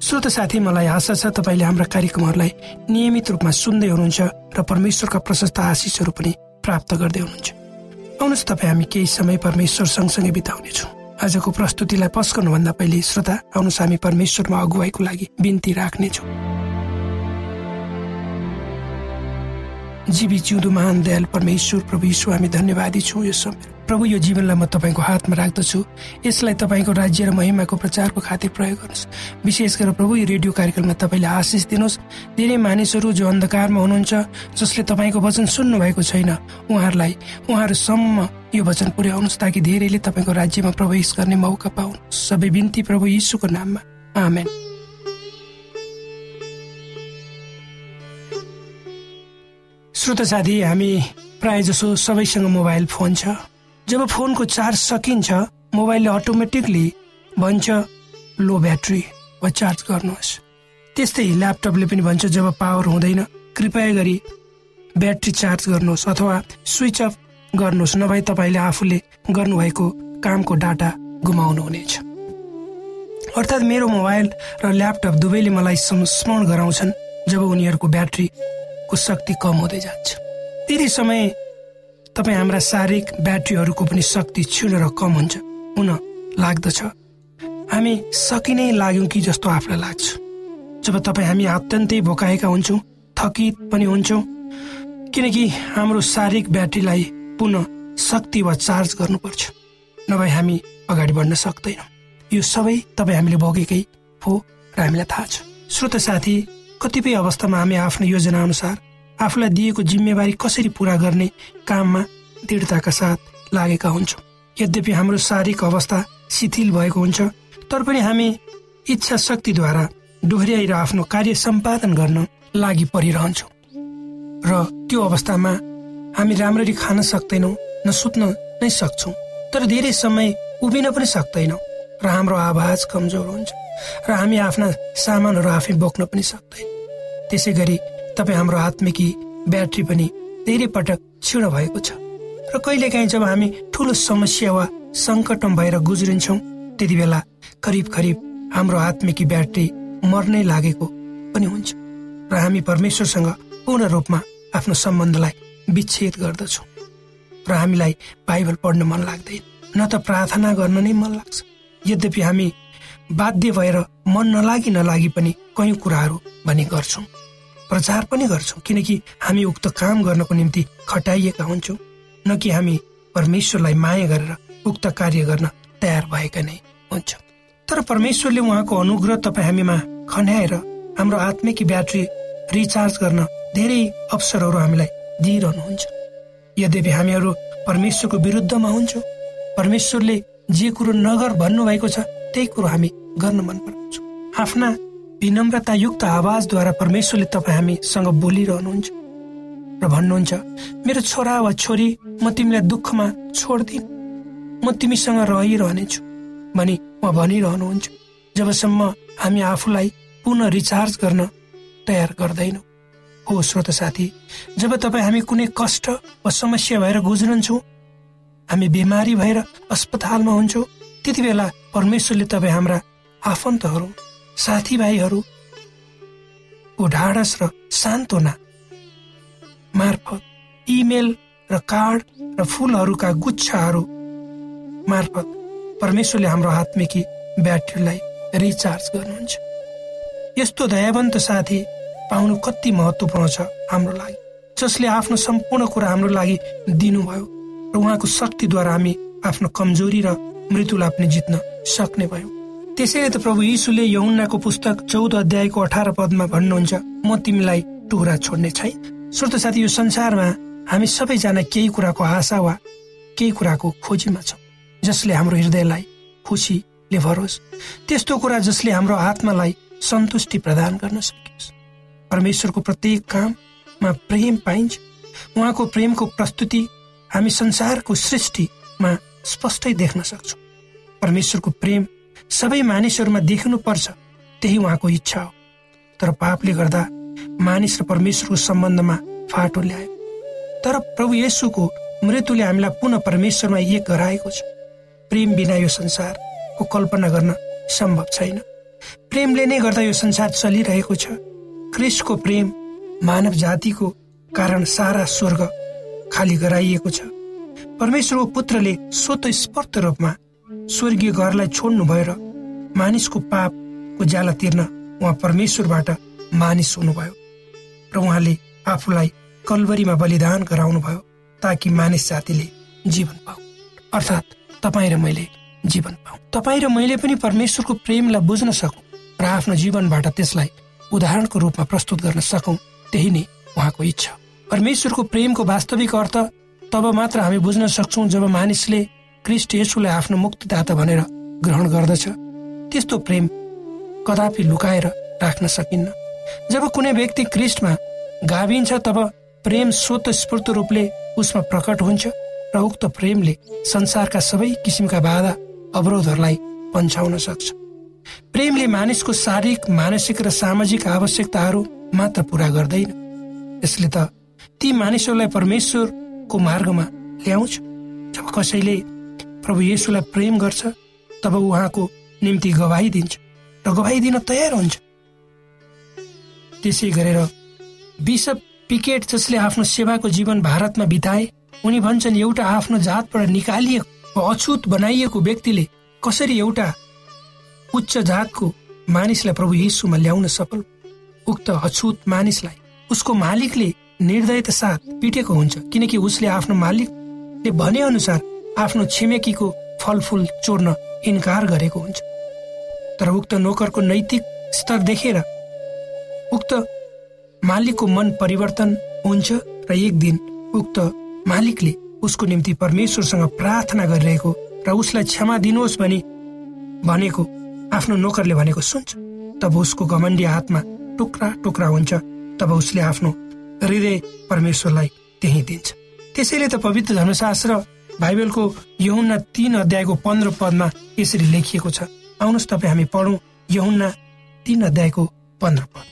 श्रोत साथी मलाई आशा छ तपाईँले हाम्रा कार्यक्रमहरूलाई नियमित रूपमा सुन्दै हुनुहुन्छ र परमेश्वरका प्रशस्त आशिषहरू पनि प्राप्त गर्दै हुनुहुन्छ। आउनुहोस् तपाईँ हामी केही समय परमेश्वर सँगसँगै बिताउनेछौँ। आजको प्रस्तुतिलाई पस्कनुभन्दा पहिले श्रोता आउनुहोस् हामी परमेश्वरमा अगुवाईको लागि बिन्ती राख्नेछौँ। जीवी जिउँदो महान दयाल परमेश्वर प्रभु यीशु हामी धन्यवादी छौँ यो समय। प्रभु यो जीवनलाई म तपाईँको हातमा राख्दछु। यसलाई तपाईँको राज्य र महिमाको प्रचारको खातिर प्रयोग गर्नुहोस्। विशेष गरेर प्रभु यो रेडियो कार्यक्रममा तपाईँले आशिष दिनुहोस्। धेरै मानिसहरू जो अन्धकारमा हुनुहुन्छ जसले तपाईँको वचन सुन्नु भएको छैन उहाँहरूलाई उहाँहरूसम्म यो वचन पुर्याउनुहोस् ताकि धेरैले तपाईँको राज्यमा प्रवेश गर्ने मौका पाउन् सबै बिन्ती प्रभु यीशुको नाममा। आमेन। श्रोत साथी हामी प्राय जसो सबैसँग मोबाइल फोन छ। जब फोनको चार्ज सकिन्छ मोबाइलले अटोमेटिकली भन्छ लो ब्याट्री वा चार्ज गर्नुहोस्। त्यस्तै ल्यापटपले पनि भन्छ जब पावर हुँदैन कृपया गरी ब्याट्री चार्ज गर्नुहोस् अथवा स्विच अफ गर्नुहोस्। नभए तपाईँले आफूले गर्नुभएको कामको डाटा गुमाउनुहुनेछ। अर्थात् मेरो मोबाइल र ल्यापटप दुवैले मलाई स्मरण गराउँछन् जब उनीहरूको ब्याट्रीको शक्ति कम हुँदै जान्छ। त्यति समय तपाईँ हाम्रा शारीरिक ब्याट्रीहरूको पनि शक्ति क्षीण र कम हुन्छ। हुन लाग्दछ। हामी सकि नै लाग्यौँ कि जस्तो आफूलाई लाग्छ। जब तपाईँ हामी अत्यन्तै भोकाएका हुन्छौँ थकित पनि हुन्छौँ किनकि हाम्रो शारीरिक ब्याट्रीलाई पुनः शक्ति वा चार्ज गर्नुपर्छ। नभए हामी अगाडि बढ्न सक्दैनौँ। यो सबै तपाईँ हामीले भोगेकै हो र हामीलाई थाहा छ। श्रोत साथी कतिपय अवस्थामा हामी आफ्नो योजना अनुसार आफूलाई दिएको जिम्मेवारी कसरी पुरा गर्ने काममा दृढताका साथ लागेका हुन्छौँ। यद्यपि हाम्रो शारीरिक अवस्था शिथिल भएको हुन्छ तर पनि हामी इच्छा शक्तिद्वारा डोहोऱ्याएर आफ्नो कार्य सम्पादन गर्न लागि परिरहन्छौँ। र त्यो अवस्थामा हामी राम्ररी खान सक्दैनौँ न सुत्न नै सक्छौँ तर धेरै समय उभिन पनि सक्दैनौँ र हाम्रो आवाज कमजोर हुन्छ र हामी आफ्ना सामानहरू आफै बोक्न पनि सक्दैन। त्यसै गरी तपाईँ हाम्रो आत्मिकी ब्याट्री पनि धेरै पटक क्षीण भएको छ। र कहिलेकाहीँ जब हामी ठुलो समस्या वा सङ्कटमा भएर गुज्रिन्छौँ त्यति बेला करिब करिब हाम्रो आत्मिकी ब्याट्री मर्नै लागेको पनि हुन्छ। र हामी परमेश्वरसँग पूर्ण रूपमा आफ्नो सम्बन्धलाई विच्छेद गर्दछौँ। र हामीलाई बाइबल पढ्न मन लाग्दैन। न त प्रार्थना गर्न नै मन लाग्छ। यद्यपि हामी बाध्य भएर मन नलागी नलागी पनि कयौँ कुराहरू भने गर्छौँ। प्रचार पनि गर्छौँ किनकि हामी उक्त काम गर्नको निम्ति खटाइएका हुन्छौँ न कि हामी परमेश्वरलाई माया गरेर उक्त कार्य गर्न तयार भएका नै हुन्छ। तर परमेश्वरले उहाँको अनुग्रह तपाईँ हामीमा खन्याएर हाम्रो आत्मिक ब्याट्री रिचार्ज गर्न धेरै अवसरहरू हामीलाई दिइरहनुहुन्छ। यद्यपि हामीहरू परमेश्वरको विरुद्धमा हुन्छौँ परमेश्वरले जे कुरो नगर भन्नुभएको छ त्यही कुरो हामी गर्न मन पराउँछौँ आफ्ना विनम्रतायुक्त आवाजद्वारा परमेश्वरले तपाईँ हामीसँग बोलिरहनुहुन्छ र भन्नुहुन्छ मेरो छोरा वा छोरी म तिमीलाई दुःखमा छोड्दिन। म तिमीसँग रहिरहनेछु। भनी म भनिरहनुहुन्छ जबसम्म हामी आफूलाई पुनः रिचार्ज गर्न तयार गर्दैनौँ। हो श्रोत साथी जब तपाईँ हामी कुनै कष्ट वा समस्या भएर गुज्रन्छौँ हामी बिमारी भएर अस्पतालमा हुन्छौँ त्यति बेला परमेश्वरले तपाईँ हाम्रा आफन्तहरू साथीभाइहरूको ढाडस र सान्त्वना मार्फत इमेल र कार्ड र फुलहरूका गुच्छाहरू मार्फत परमेश्वरले हाम्रो आत्मिकी ब्याट्रीलाई रिचार्ज गर्नुहुन्छ। यस्तो दयावन्त साथी पाउनु कति महत्त्वपूर्ण छ हाम्रो लागि जसले आफ्नो सम्पूर्ण कुरा हाम्रो लागि दिनुभयो र उहाँको शक्तिद्वारा हामी आफ्नो कमजोरी र मृत्युलाई पनि जित्न सक्ने भयो। त्यसैले त प्रभु यीशुले यौन्नाको पुस्तक चौध अध्यायको अठार पदमा भन्नुहुन्छ म तिमीलाई टुरा छोड्ने छैन श्रोत साथी यो संसारमा हामी सबैजना केही कुराको आशा वा केही कुराको खोजीमा छौँ जसले हाम्रो हृदयलाई खुसीले भरोस्। त्यस्तो कुरा जसले हाम्रो आत्मालाई सन्तुष्टि प्रदान गर्न सकियोस्। परमेश्वरको प्रत्येक काममा प्रेम पाइन्छ। उहाँको प्रेमको प्रस्तुति हामी संसारको सृष्टिमा स्पष्टै देख्न सक्छौँ। परमेश्वरको प्रेम सबै मानिसहरूमा पर्छ त्यही उहाँको इच्छा हो। तर पापले गर्दा मानिस र परमेश्वरको सम्बन्धमा फाटो ल्यायो। तर प्रभु येसुको मृत्युले हामीलाई पुनः परमेश्वरमा एक गराएको छ। प्रेम बिना यो संसारको कल्पना गर्न सम्भव छैन। प्रेमले नै गर्दा यो संसार चलिरहेको छ। क्रिस्टको प्रेम मानव जातिको कारण सारा स्वर्ग खाली गराइएको छ। परमेश्वरको पुत्रले स्वत स्पष्ट रूपमा स्वर्गीय घरलाई छोड्नु भयो र मानिसको पापको ज्याला तिर्न उहाँ परमेश्वरबाट मानिस हुनुभयो र उहाँले आफूलाई कलवरीमा बलिदान गराउनु भयो ताकि मानिस जातिले जीवन पाऊ अर्थात् तपाईँ र मैले जीवन पाऊ। तपाईँ र मैले पनि परमेश्वरको प्रेमलाई बुझ्न सकौँ र आफ्नो जीवनबाट त्यसलाई उदाहरणको रूपमा प्रस्तुत गर्न सकौँ त्यही नै उहाँको इच्छा। परमेश्वरको प्रेमको वास्तविक अर्थ तब मात्र हामी बुझ्न सक्छौँ जब मानिसले क्रिस्ट यसुलाई आफ्नो मुक्तिदाता भनेर ग्रहण गर्दछ। त्यस्तो प्रेम कदापि लुकाएर राख्न सकिन्न। जब कुनै व्यक्ति क्रिस्टमा गाभिन्छ तब प्रेम स्वत स्फूर्त रूपले उसमा प्रकट हुन्छ र उक्त प्रेमले संसारका सबै किसिमका बाधा अवरोधहरूलाई पन्छाउन सक्छ। प्रेमले मानिसको शारीरिक मानसिक र सामाजिक आवश्यकताहरू मात्र पुरा गर्दैन। यसले त ती मानिसहरूलाई परमेश्वरको मार्गमा ल्याउँछ। जब कसैले प्रभु येसुलाई प्रेम गर्छ तब उहाँको निम्ति गवाई दिन्छ र गवाई दिन तयार हुन्छ। त्यसै गरेर बिसप पिकेट जसले आफ्नो सेवाको जीवन भारतमा बिताए उनी भन्छन् एउटा आफ्नो जातबाट निकालिएको अछुत बनाइएको व्यक्तिले कसरी एउटा उच्च जातको मानिसलाई प्रभु यीशुमा ल्याउन सफल? उक्त अछुत मानिसलाई उसको मालिकले निर्दयता साथ पिटेको हुन्छ किनकि उसले आफ्नो मालिकले भने अनुसार आफ्नो छिमेकीको फलफुल चोर्न इन्कार गरेको हुन्छ। तर उक्त नोकरको नैतिक स्तर देखेर उक्त मालिकको मन परिवर्तन हुन्छ र एक दिन उक्त मालिकले उसको निम्ति परमेश्वरसँग प्रार्थना गरिरहेको र उसलाई क्षमा दिनुहोस् भनी भनेको आफ्नो नोकरले भनेको सुन्छ। तब उसको घमण्डी हातमा टुक्रा टुक्रा हुन्छ। तब उसले आफ्नो हृदय परमेश्वरलाई त्यही दिन्छ। त्यसैले त पवित्र धर्मशास्त्र बाइबलको यहुन्ना तीन अध्यायको पन्ध्र पदमा यसरी लेखिएको छ। आउनुहोस् तपाईँ हामी पढौँ यहुन्ना तीन अध्यायको पन्ध्र पद।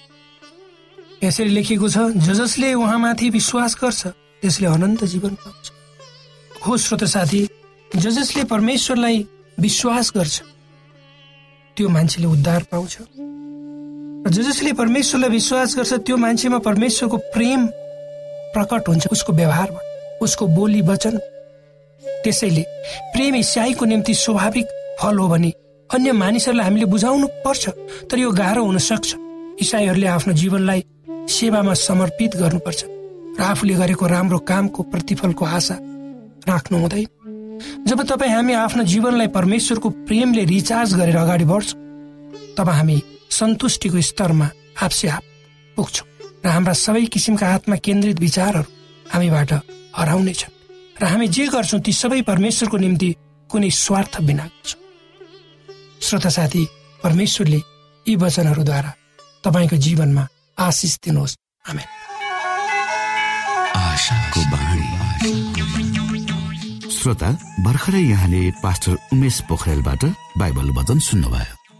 यसरी लेखिएको छ ज जसले उहाँमाथि विश्वास गर्छ त्यसले अनन्त जीवन पाउँछ। हो श्रोत साथी ज जसले परमेश्वरलाई विश्वास गर्छ त्यो मान्छेले उद्धार पाउँछ। ज जसले परमेश्वरलाई विश्वास गर्छ त्यो मान्छेमा परमेश्वरको प्रेम प्रकट हुन्छ उसको व्यवहारमा उसको बोली वचन त्यसैले प्रेम इसाईको निम्ति स्वाभाविक फल हो भने अन्य मानिसहरूलाई हामीले बुझाउनु पर्छ तर यो गाह्रो हुन सक्छ। इसाईहरूले आफ्नो जीवनलाई सेवामा समर्पित गर्नुपर्छ र आफूले गरेको राम्रो कामको प्रतिफलको आशा राख्नु हुँदैन। जब तपाईँ हामी आफ्नो जीवनलाई परमेश्वरको प्रेमले रिचार्ज गरेर अगाडि बढ्छौँ तब हामी सन्तुष्टिको स्तरमा आफसे आप पुग्छौँ र हाम्रा सबै किसिमका आत्मा केन्द्रित विचारहरू हामीबाट हराउनेछन्। र हामी जे गर्छौँ ती सबै परमेश्वरको निम्ति कुनै स्वार्थ बिना गर्छौँ। श्रोता साथी परमेश्वरले यी वचनहरूद्वारा तपाईँको जीवनमा आशिष दिनुहोस्। हामी श्रोता भर्खरै यहाँले पास्टर उमेश पोखरेलबाट बाइबल वचन सुन्नुभयो।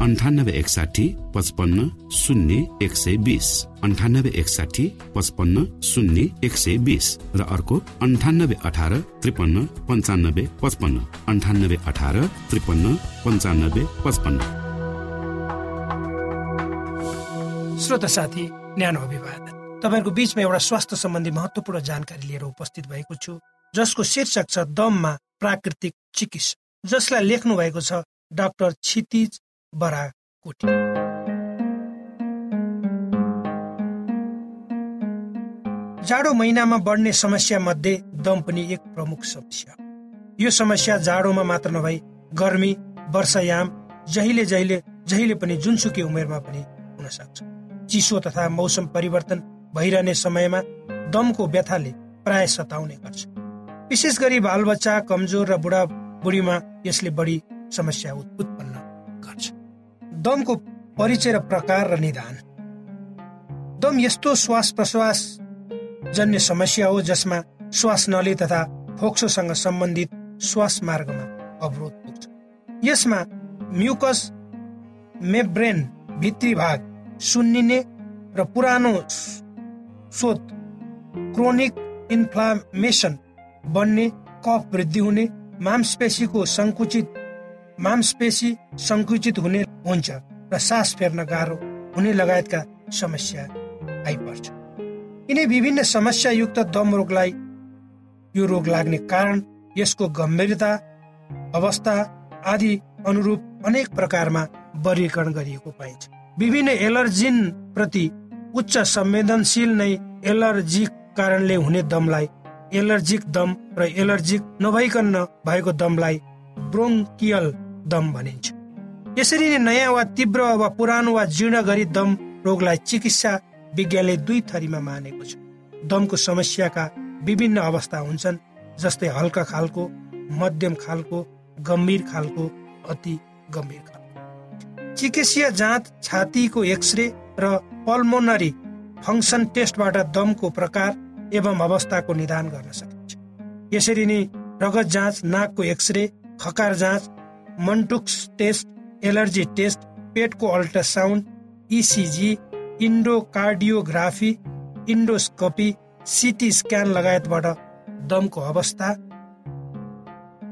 अन्ठानब्बे एकसाठी पचपन्न शून्य एक सय बिस अन्ठानब्बे एकसाठी पचपन्न शून्य एक सय बिस र अर्को अन्ठानब्बे अठार त्रिपन्न पन्चानब्बे पचपन्न. अन्ठानब्बे अठार त्रिपन्न पन्चानब्बे पचपन्न. श्रोता साथी न्यानो अभिवादन। तपाईँहरूको बिचमा एउटा स्वास्थ्य सम्बन्धी महत्वपूर्ण जानकारी लिएर उपस्थित भएको छु जसको शीर्षक छ दममा प्राकृतिक चिकित्सा। जसलाई लेख्नु भएको छ डाक्टर क्षितिज बराकोटी जाडो महिनामा बढ्ने समस्या मध्ये दम पनि एक प्रमुख समस्या यो समस्या जाडोमा मात्र नभई गर्मी वर्षायाम जहिले जहिले जहिले पनि जुनसुकै उमेरमा पनि हुन सक्छ। चिसो तथा मौसम परिवर्तन भइरहने समयमा दमको व्यथाले प्राय सताउने गर्छ। विशेष गरी बालबच्चा कमजोर र बुढा बुढीमा यसले बढी समस्या उत्पन्न दमको परिचय र प्रकार र निदान। दम यस्तो श्वास प्रश्वास जन्य समस्या हो जसमा श्वास नली तथा फोक्सोसँग सम्बन्धित श्वास मार्गमा अवरोध पुग्छ। यसमा म्युकस मेब्रेन भित्री भाग सुन्निने र पुरानो स्रोत क्रोनिक इन्फ्लामेसन बन्ने कफ वृद्धि हुने मांसपेशीको सङ्कुचित मांसपेशी सङ्कुचित हुने हुन्छ र सास फेर्न गाह्रो हुने लगायतका समस्या आइपर्छ। यिनै विभिन्न समस्यायुक्त दम रोगलाई यो रोग लाग्ने कारण यसको गम्भीरता अवस्था आदि अनुरूप अनेक प्रकारमा वर्गीकरण गरिएको पाइन्छ। विभिन्न एलर्जिन प्रति उच्च संवेदनशील नै एलर्जिक कारणले हुने दमलाई एलर्जिक दम र एलर्जिक नभइकन भएको दमलाई ब्रोङ्कियल दम भनिन्छ। यसरी नै नयाँ वा तीव्र वा पुरानो वा जीर्ण गरी दम रोगलाई चिकित्सा विज्ञानले दुई थरीमा मानेको छ। दमको समस्याका विभिन्न अवस्था हुन्छन् जस्तै हल्का खालको मध्यम खालको गम्भीर खालको अति गम्भीर खालको। चिकित्सीय जाँच छातीको एक्सरे र पल्मोनरी फङ्सन टेस्टबाट दमको प्रकार एवं अवस्थाको निदान गर्न सकिन्छ। यसरी नै रगत जाँच नाकको एक्सरे खकार जाँच मन्टुक्स टेस्ट एलर्जी टेस्ट पेटको ultrasound ECG echocardiography endoscopy CT scan लगायतबाट दमको अवस्था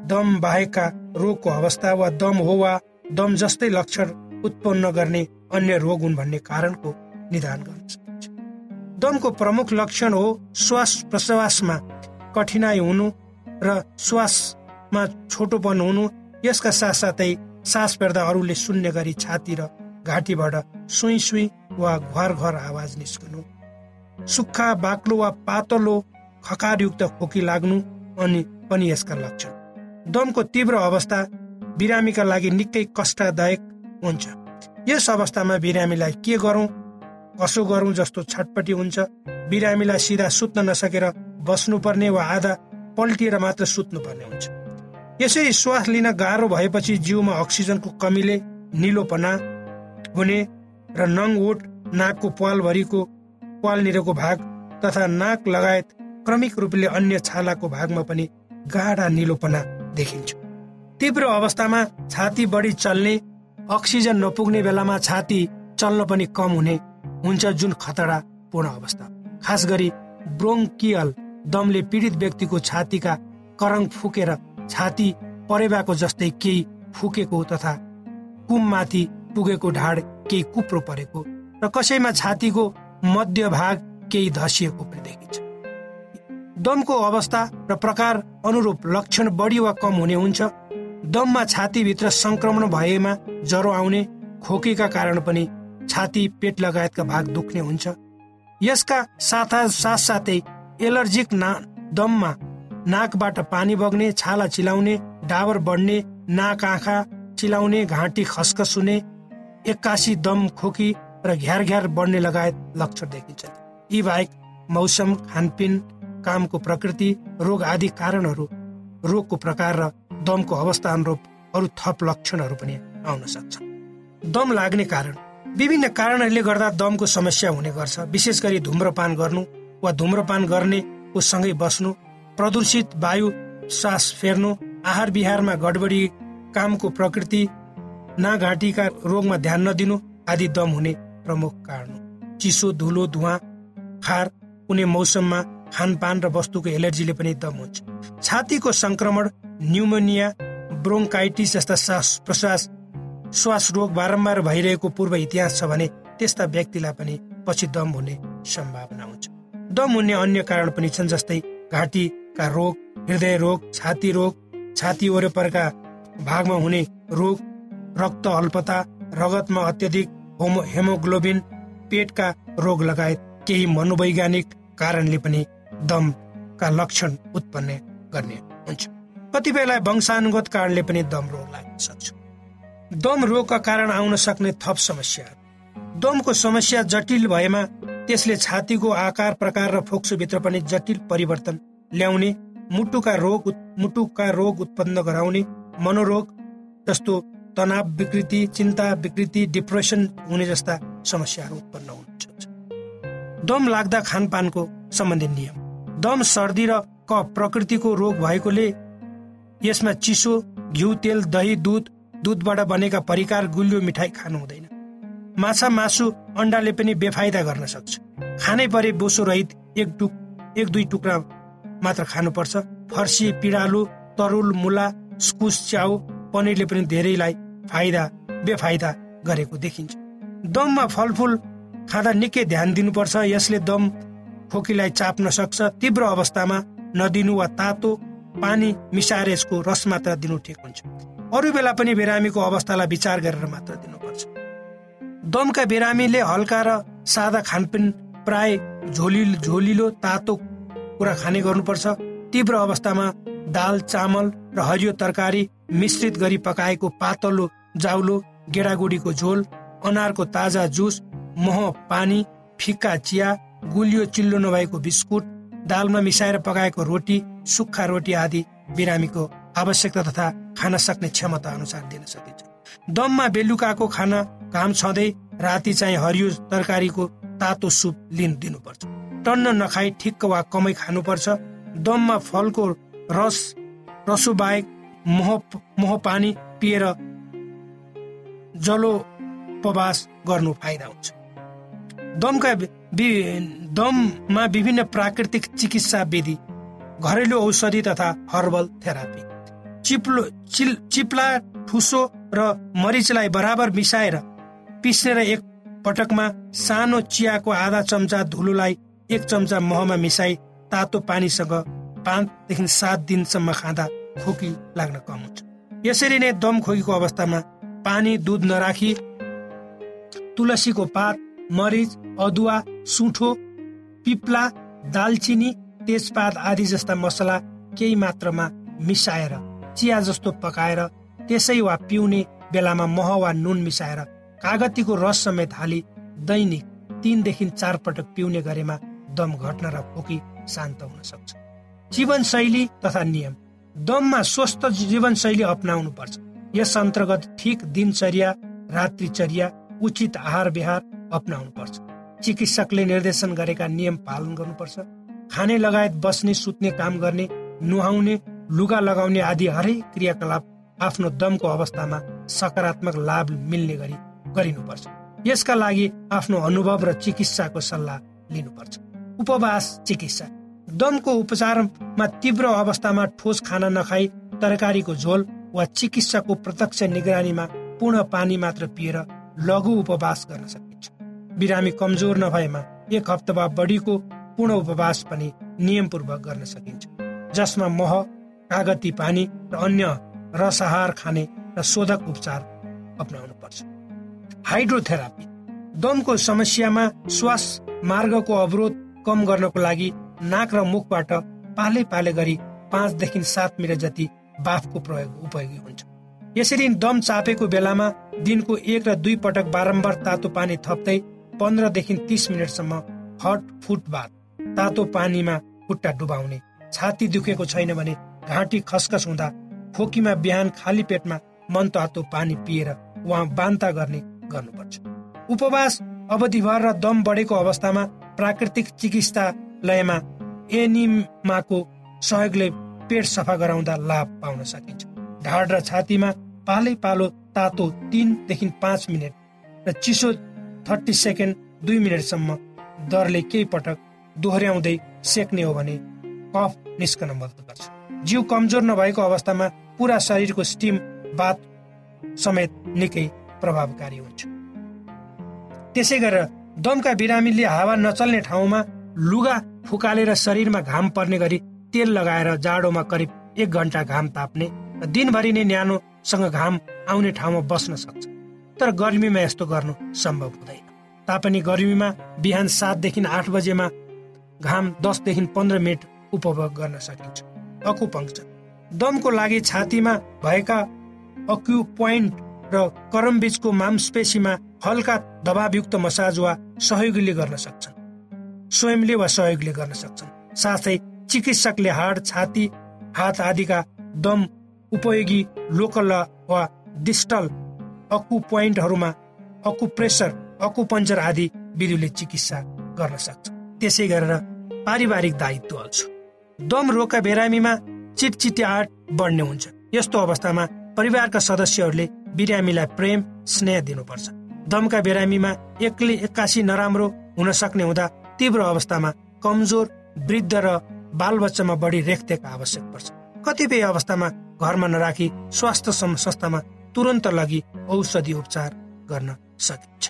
दम बाहेकका रोगको अवस्था वा दम हो वा दम जस्तै लक्षण उत्पन्न गर्ने अन्य रोग हुन् भन्ने कारणको निदान गर्न सकिन्छ। दमको प्रमुख लक्षण हो श्वास प्रश्वासमा कठिनाई हुनु र श्वासमा छोटोपन हुनु। यसका साथसाथै सास फेर्दा अरूले सुन्ने गरी छाती र घाँटीबाट सुई सुई वा घर घर आवाज निस्कनु। सुक्खा बाक्लो वा पातलो खकारयुक्त खोकी लाग्नु अनि पनि यसका लक्षण। दमको तीव्र अवस्था बिरामीका लागि निकै कष्टदायक हुन्छ। यस अवस्थामा बिरामीलाई के गरौँ कसो गरौँ जस्तो छटपटी हुन्छ बिरामीलाई सिधा सुत्न नसकेर बस्नुपर्ने वा आधा पल्टिएर मात्र सुत्नुपर्ने हुन्छ। यसरी श्वास लिन गाह्रो भएपछि जिउमा अक्सिजनको कमीले निलोपना हुने र नङ ओठ नाकको पालभरिको पालनिरको भाग तथा नाक लगायत क्रमिक रूपले अन्य छालाको भागमा पनि गाढा निलोपना देखिन्छ। तीव्र अवस्थामा छाती बढी चल्ने अक्सिजन नपुग्ने बेलामा छाती चल्न पनि कम हुने हुन्छ जुन खतरापूर्ण अवस्था। खास गरी ब्रोङ्कियल दमले पीडित व्यक्तिको छातीका करङ फुकेर छाती परेबाको जस्तै केही फुकेको तथा कुममाथि पुगेको ढाड केही कुप्रो परेको र कसैमा छातीको मध्य भाग केही धसिएको पनि देखिन्छ। दमको अवस्था र प्रकार अनुरूप लक्षण बढी वा कम हुने हुन्छ। दममा छातीभित्र संक्रमण भएमा ज्वरो आउने खोकीका कारण पनि छाती पेट लगायतका भाग दुख्ने हुन्छ। यसका साथ साथसाथै एलर्जिक ना दममा नाकबाट पानी बग्ने छाला चिलाउने डाबर बढ्ने नाक आँखा चिलाउने घाँटी खसखस हुने एक्कासी दम खोकी र घ्यार घ्यार बढ्ने लगायत लक्षण देखिन्छ। यी बाहेक मौसम खानपिन कामको प्रकृति रोग आदि कारणहरू रोगको प्रकार र दमको अवस्था अनुरूप अरू थप लक्षणहरू पनि आउन सक्छ। दम लाग्ने कारण विभिन्न कारणहरूले गर्दा दमको समस्या हुने गर्छ। विशेष गरी धुम्रपान गर्नु वा धुम्रपान गर्नेको सँगै बस्नु प्रदूषित वायु सास फेर्नु आहार विहारमा गडबडी कामको प्रकृति नाघाँटीका रोगमा ध्यान नदिनु आदि दम हुने प्रमुख कारण चिसो धुलो धुवा खार कुनै मौसममा खानपान र वस्तुको एलर्जीले पनि दम हुन्छ। छातीको संक्रमण न्युमोनिया ब्रोङ्काइटिस जस्ता श्वास प्रश्वास श्वास रोग बारम्बार भइरहेको पूर्व इतिहास छ भने त्यस्ता व्यक्तिलाई पनि पछि दम हुने सम्भावना हुन्छ। दम हुने अन्य कारण पनि छन् जस्तै घाँटीका रोग हृदय रोग छाती रोग छाती वरिपरका भागमा हुने रोग रक्त अल्पता रगतमा अत्यधिक होमो हेमोग्लोबिन पेटका रोग लगायत केही मनोवैज्ञानिक कारणले पनि दमका लक्षण उत्पन्न गर्ने हुन्छ। कतिपयलाई वंशानुगत कारणले पनि दम रोग लाग्न सक्छ। दम रोगका कारण आउन सक्ने थप समस्या। दमको समस्या जटिल भएमा त्यसले छातीको आकार प्रकार र फोक्सोभित्र पनि जटिल परिवर्तन ल्याउने मुटुका रोग मुटुका रोग उत्पन्न गराउने मनोरोग जस्तो तनाव विकृति चिन्ता विकृति डिप्रेसन हुने जस्ता समस्याहरू उत्पन्न हुन्छ दम लाग्दा खानपानको सम्बन्धी नियम। दम सर्दी र कफ प्रकृतिको रोग भएकोले यसमा चिसो घिउ तेल दही दुध दुधबाट बनेका परिकार गुलियो मिठाई खानु हुँदैन। माछा मासु अन्डाले पनि बेफाइदा गर्न सक्छ। खानै परे बोसो रहित एक टुक एक दुई टुक्रा मात्र खानुपर्छ। फर्सी पिँडालु तरुल मुला स्कुस च्याउ पनिरले पनि धेरैलाई फाइदा बेफाइदा गरेको देखिन्छ। दममा फलफुल खाँदा निकै ध्यान दिनुपर्छ। यसले दम खोकीलाई चाप्न सक्छ। तीव्र अवस्थामा नदिनु वा तातो पानी मिसाएर यसको रस मात्र दिनु ठिक हुन्छ। अरू बेला पनि बिरामीको अवस्थालाई विचार गरेर मात्र दिनुपर्छ। दमका बिरामीले हल्का र सादा खानपिन प्राय झोलि झोलिलो तातो कुरा खाने गर्नुपर्छ। तीव्र अवस्थामा दाल चामल र हरियो तरकारी मिश्रित गरी पकाएको पातलो जाउलो गेडागुडीको झोल अनारको ताजा जुस मह पानी फिक्का चिया गुलियो चिल्लो नभएको बिस्कुट दालमा मिसाएर पकाएको रोटी सुक्खा रोटी आदि बिरामीको आवश्यकता तथा खान सक्ने क्षमता अनुसार दिन सकिन्छ। दममा बेलुकाको खाना घाम छँदै राति चाहिँ हरियो तरकारीको तातो सुप लिन दिनुपर्छ। टन्न नखाई ठिक्क वा कमै खानुपर्छ। दममा फलको रस रसो बाहेक मोह मोह पानी पिएर जलो उपवास गर्नु फाइदा हुन्छ। दमका दममा विभिन्न प्राकृतिक चिकित्सा विधि घरेलु औषधि तथा हर्बल थेरापी। चिप्लो चिल चिप्ला ठुसो र मरिचलाई बराबर मिसाएर पिसेर एक पटकमा सानो चियाको आधा चम्चा धुलोलाई एक चम्चा महमा मिसाई तातो पानीसँग पाँचदेखि सात दिनसम्म खाँदा खोकी लाग्न कम हुन्छ। यसरी नै दम खोकीको अवस्थामा पानी दुध नराखी तुलसीको पात मरिच अदुवा सुठो पिप्ला दालचिनी तेजपात आदि जस्ता मसला केही मात्रामा मिसाएर चिया जस्तो पकाएर त्यसै वा पिउने बेलामा मह वा नुन मिसाएर कागतीको रस समेत हाली दैनिक तिनदेखि चार पटक पिउने गरेमा दम घट्न र खोकी शान्त हुन सक्छ। जीवनशैली तथा नियम। दममा स्वस्थ जीवनशैली अप्नाउनु पर्छ यस अन्तर्गत ठिक दिनचर्या रात्रिचर्या उचित आहार विहार अप्नाउनु पर्छ चिकित्सकले निर्देशन गरेका नियम पालन गर्नुपर्छ। खाने लगायत बस्ने सुत्ने काम गर्ने नुहाउने लुगा लगाउने आदि हरेक क्रियाकलाप आफ्नो दमको अवस्थामा सकारात्मक लाभ मिल्ने गरी गरिनुपर्छ। यसका लागि आफ्नो अनुभव र चिकित्साको सल्लाह लिनुपर्छ। उपवास चिकित्सा। दमको उपचारमा तीव्र अवस्थामा ठोस खाना नखाई तरकारीको झोल वा चिकित्साको प्रत्यक्ष निगरानीमा पूर्ण पानी मात्र पिएर लघु उपवास गर्न सकिन्छ। बिरामी कमजोर नभएमा एक हप्ता वा बढीको पूर्ण उपवास पनि नियमपूर्वक गर्न सकिन्छ। जसमा मह कागती पानी र अन्य रसाहार खाने र शोधक उपचार अप्नाउनु पर्छ हाइड्रोथेरापी। दमको समस्यामा श्वास मार्गको अवरोध कम गर्नको लागि नाक र मुखबाट पाले पाले गरी पाँचदेखि सात मिनट जति बाफको प्रयोग उपयोगी हुन्छ। यसरी दम चापेको बेलामा दिनको एक र दुई पटक बारम्बार तातो पानी थप्दै पन्ध्रदेखि तिस मिनटसम्म हट फुट बाद तातो पानीमा खुट्टा डुबाउने छाती दुखेको छैन भने घाँटी खसखस हुँदा खोकीमा बिहान खाली पेटमा मन तातो पानी पिएर उहाँ बान्ता गर्ने गर्नुपर्छ। उपवास अवधिभर र दम बढेको अवस्थामा प्राकृतिक चिकित्सालयमा एनिमाको सहयोगले पेट सफा गराउँदा लाभ पाउन सकिन्छ। ढाड र छातीमा पालै पालो तातो तिनदेखि पाँच मिनट र चिसो थर्टी सेकेन्ड दुई मिनटसम्म दरले केही पटक दोहोऱ्याउँदै सेक्ने हो भने कफ निस्कन मद्दत गर्छ। जिउ कमजोर नभएको अवस्थामा पुरा शरीरको स्टिम बात समेत निकै प्रभावकारी हुन्छ। त्यसै गरेर दमका बिरामीले हावा नचल्ने ठाउँमा लुगा फुकालेर शरीरमा घाम पर्ने गरी तेल लगाएर जाडोमा करिब एक घन्टा घाम ताप्ने र दिनभरि नै न्यानोसँग घाम आउने ठाउँमा बस्न सक्छ। तर गर्मीमा यस्तो गर्नु सम्भव हुँदैन। तापनि गर्मीमा बिहान सातदेखि आठ बजेमा घाम दसदेखि पन्ध्र मिनट उपभोग गर्न सकिन्छ। अकुपङ्क्चर दमको लागि छातीमा भएका अक्यु पोइन्ट र करमबीचको मांसपेशीमा हल्का दबावयुक्त मसाज वा सहयोगीले गर्न सक्छन्। स्वयंले वा सहयोगले गर्न सक्छन्। साथै चिकित्सकले हाड छाती हात आदिका दम उपयोगी लोकल वा डिस्टल अकु पोइन्टहरूमा अकुप्रेसर अकुपञ्चर आदि विधिले चिकित्सा गर्न सक्छ। त्यसै गरेर पारिवारिक दायित्व छ दम रोगका बिरामीमा चिटचिट्याट बढ्ने हुन्छ। यस्तो अवस्थामा परिवारका सदस्यहरूले बिरामीलाई प्रेम स्नेह दिनुपर्छ। दमका बिरामीमा एक्लै एक्कासी नराम्रो हुन सक्ने हुँदा तीव्र अवस्थामा कमजोर वृद्ध र बालबच्चामा बढी रेखदेख आवश्यक पर्छ। कतिपय अवस्थामा घरमा नराखी स्वास्थ्य संस्थामा तुरन्त लगी औषधि उपचार गर्न सकिन्छ।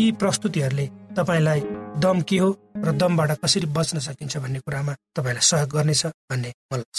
यी प्रस्तुतिहरूले तपाईँलाई दम के हो र दमबाट कसरी बच्न सकिन्छ भन्ने कुरामा तपाईँलाई सहयोग गर्नेछ भन्ने मलाई लाग्छ।